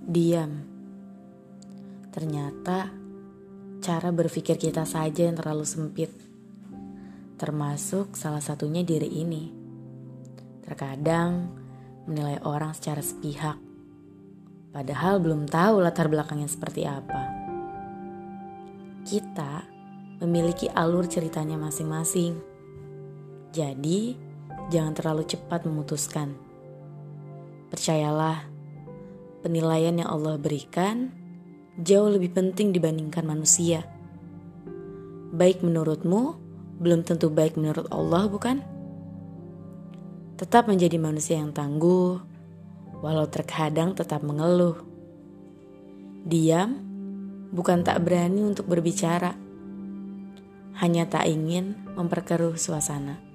Diam. Ternyata cara berpikir kita saja yang terlalu sempit. Termasuk salah satunya diri ini. Terkadang menilai orang secara sepihak. Padahal belum tahu latar belakangnya seperti apa. Kita memiliki alur ceritanya masing-masing. Jadi, jangan terlalu cepat memutuskan. Percayalah, penilaian yang Allah berikan jauh lebih penting dibandingkan manusia. Baik menurutmu, belum tentu baik menurut Allah, bukan? Tetap menjadi manusia yang tangguh, walau terkadang tetap mengeluh. Diam bukan tak berani untuk berbicara, hanya tak ingin memperkeruh suasana.